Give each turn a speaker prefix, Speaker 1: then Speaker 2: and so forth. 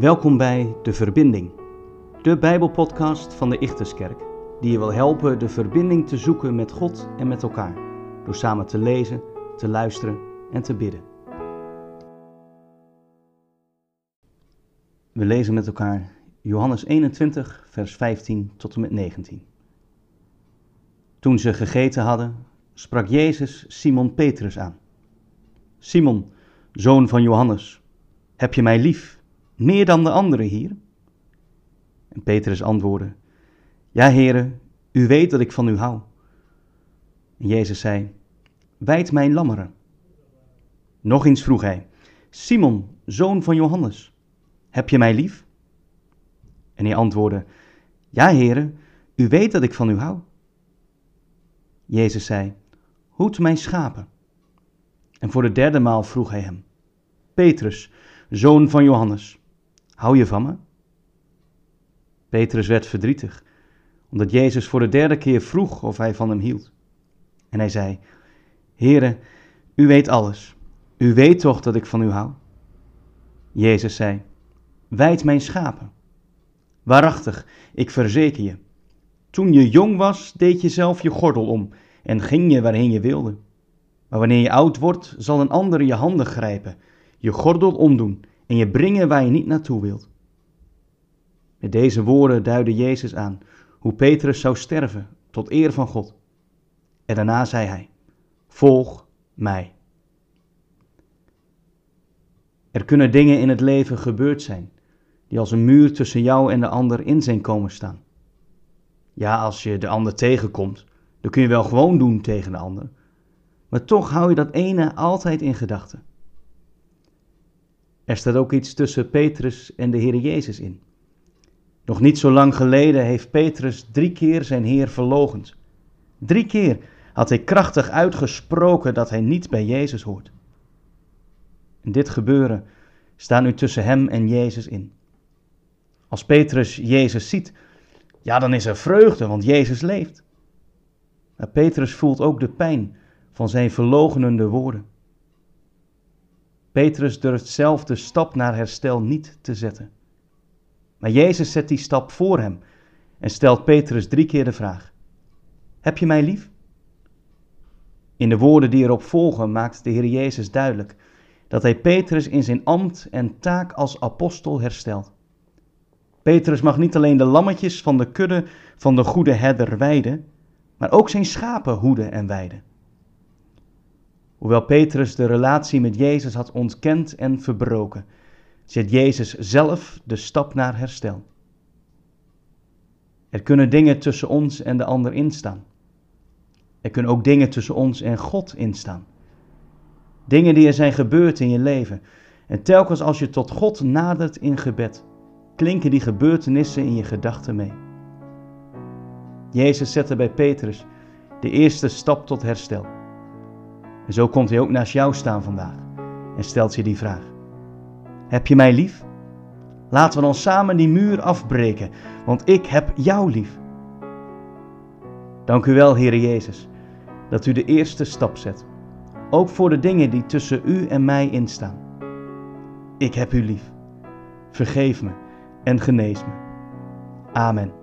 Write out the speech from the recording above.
Speaker 1: Welkom bij De Verbinding, de Bijbelpodcast van de Ichterskerk, die je wil helpen de verbinding te zoeken met God en met elkaar, door samen te lezen, te luisteren en te bidden. We lezen met elkaar Johannes 21, vers 15 tot en met 19. Toen ze gegeten hadden, sprak Jezus Simon Petrus aan. Simon, zoon van Johannes, heb je mij lief? meer dan de anderen hier? En Petrus antwoordde, Ja, heren, u weet dat ik van u hou. En Jezus zei, Wijd mijn lammeren. Nog eens vroeg hij, Simon, zoon van Johannes, heb je mij lief? En hij antwoordde, Ja, heren, u weet dat ik van u hou. Jezus zei, Hoed mijn schapen. En voor de derde maal vroeg hij hem, Petrus, zoon van Johannes, Hou je van me? Petrus werd verdrietig, omdat Jezus voor de derde keer vroeg of hij van hem hield. En hij zei: Heere, u weet alles. U weet toch dat ik van u hou? Jezus zei: Wijd mijn schapen. Waarachtig, ik verzeker je. Toen je jong was, deed je zelf je gordel om en ging je waarheen je wilde. Maar wanneer je oud wordt, zal een ander je handen grijpen, je gordel omdoen en je brengen waar je niet naartoe wilt. Met deze woorden duidde Jezus aan hoe Petrus zou sterven tot eer van God. En daarna zei hij: Volg mij. Er kunnen dingen in het leven gebeurd zijn die als een muur tussen jou en de ander in zijn komen staan. Ja, als je de ander tegenkomt, dan kun je wel gewoon doen tegen de ander, maar toch hou je dat ene altijd in gedachten. Er staat ook iets tussen Petrus en de Heer Jezus in. Nog niet zo lang geleden heeft Petrus drie keer zijn Heer verlogend. Drie keer had hij krachtig uitgesproken dat hij niet bij Jezus hoort. In dit gebeuren staat nu tussen hem en Jezus in. Als Petrus Jezus ziet, ja, dan is er vreugde, want Jezus leeft. Maar Petrus voelt ook de pijn van zijn verlogenende woorden. Petrus durft zelf de stap naar herstel niet te zetten. Maar Jezus zet die stap voor hem en stelt Petrus drie keer de vraag: Heb je mij lief? In de woorden die erop volgen maakt de Heer Jezus duidelijk dat hij Petrus in zijn ambt en taak als apostel herstelt. Petrus mag niet alleen de lammetjes van de kudde van de goede herder weiden, maar ook zijn schapen hoeden en weiden. Hoewel Petrus de relatie met Jezus had ontkend en verbroken, zet Jezus zelf de stap naar herstel. Er kunnen dingen tussen ons en de ander instaan. Er kunnen ook dingen tussen ons en God instaan. Dingen die er zijn gebeurd in je leven. En telkens als je tot God nadert in gebed, klinken die gebeurtenissen in je gedachten mee. Jezus zette bij Petrus de eerste stap tot herstel. En zo komt hij ook naast jou staan vandaag en stelt je die vraag. Heb je mij lief? Laten we dan samen die muur afbreken, want ik heb jou lief. Dank u wel, Heere Jezus, dat u de eerste stap zet, ook voor de dingen die tussen u en mij instaan. Ik heb u lief. Vergeef me en genees me. Amen.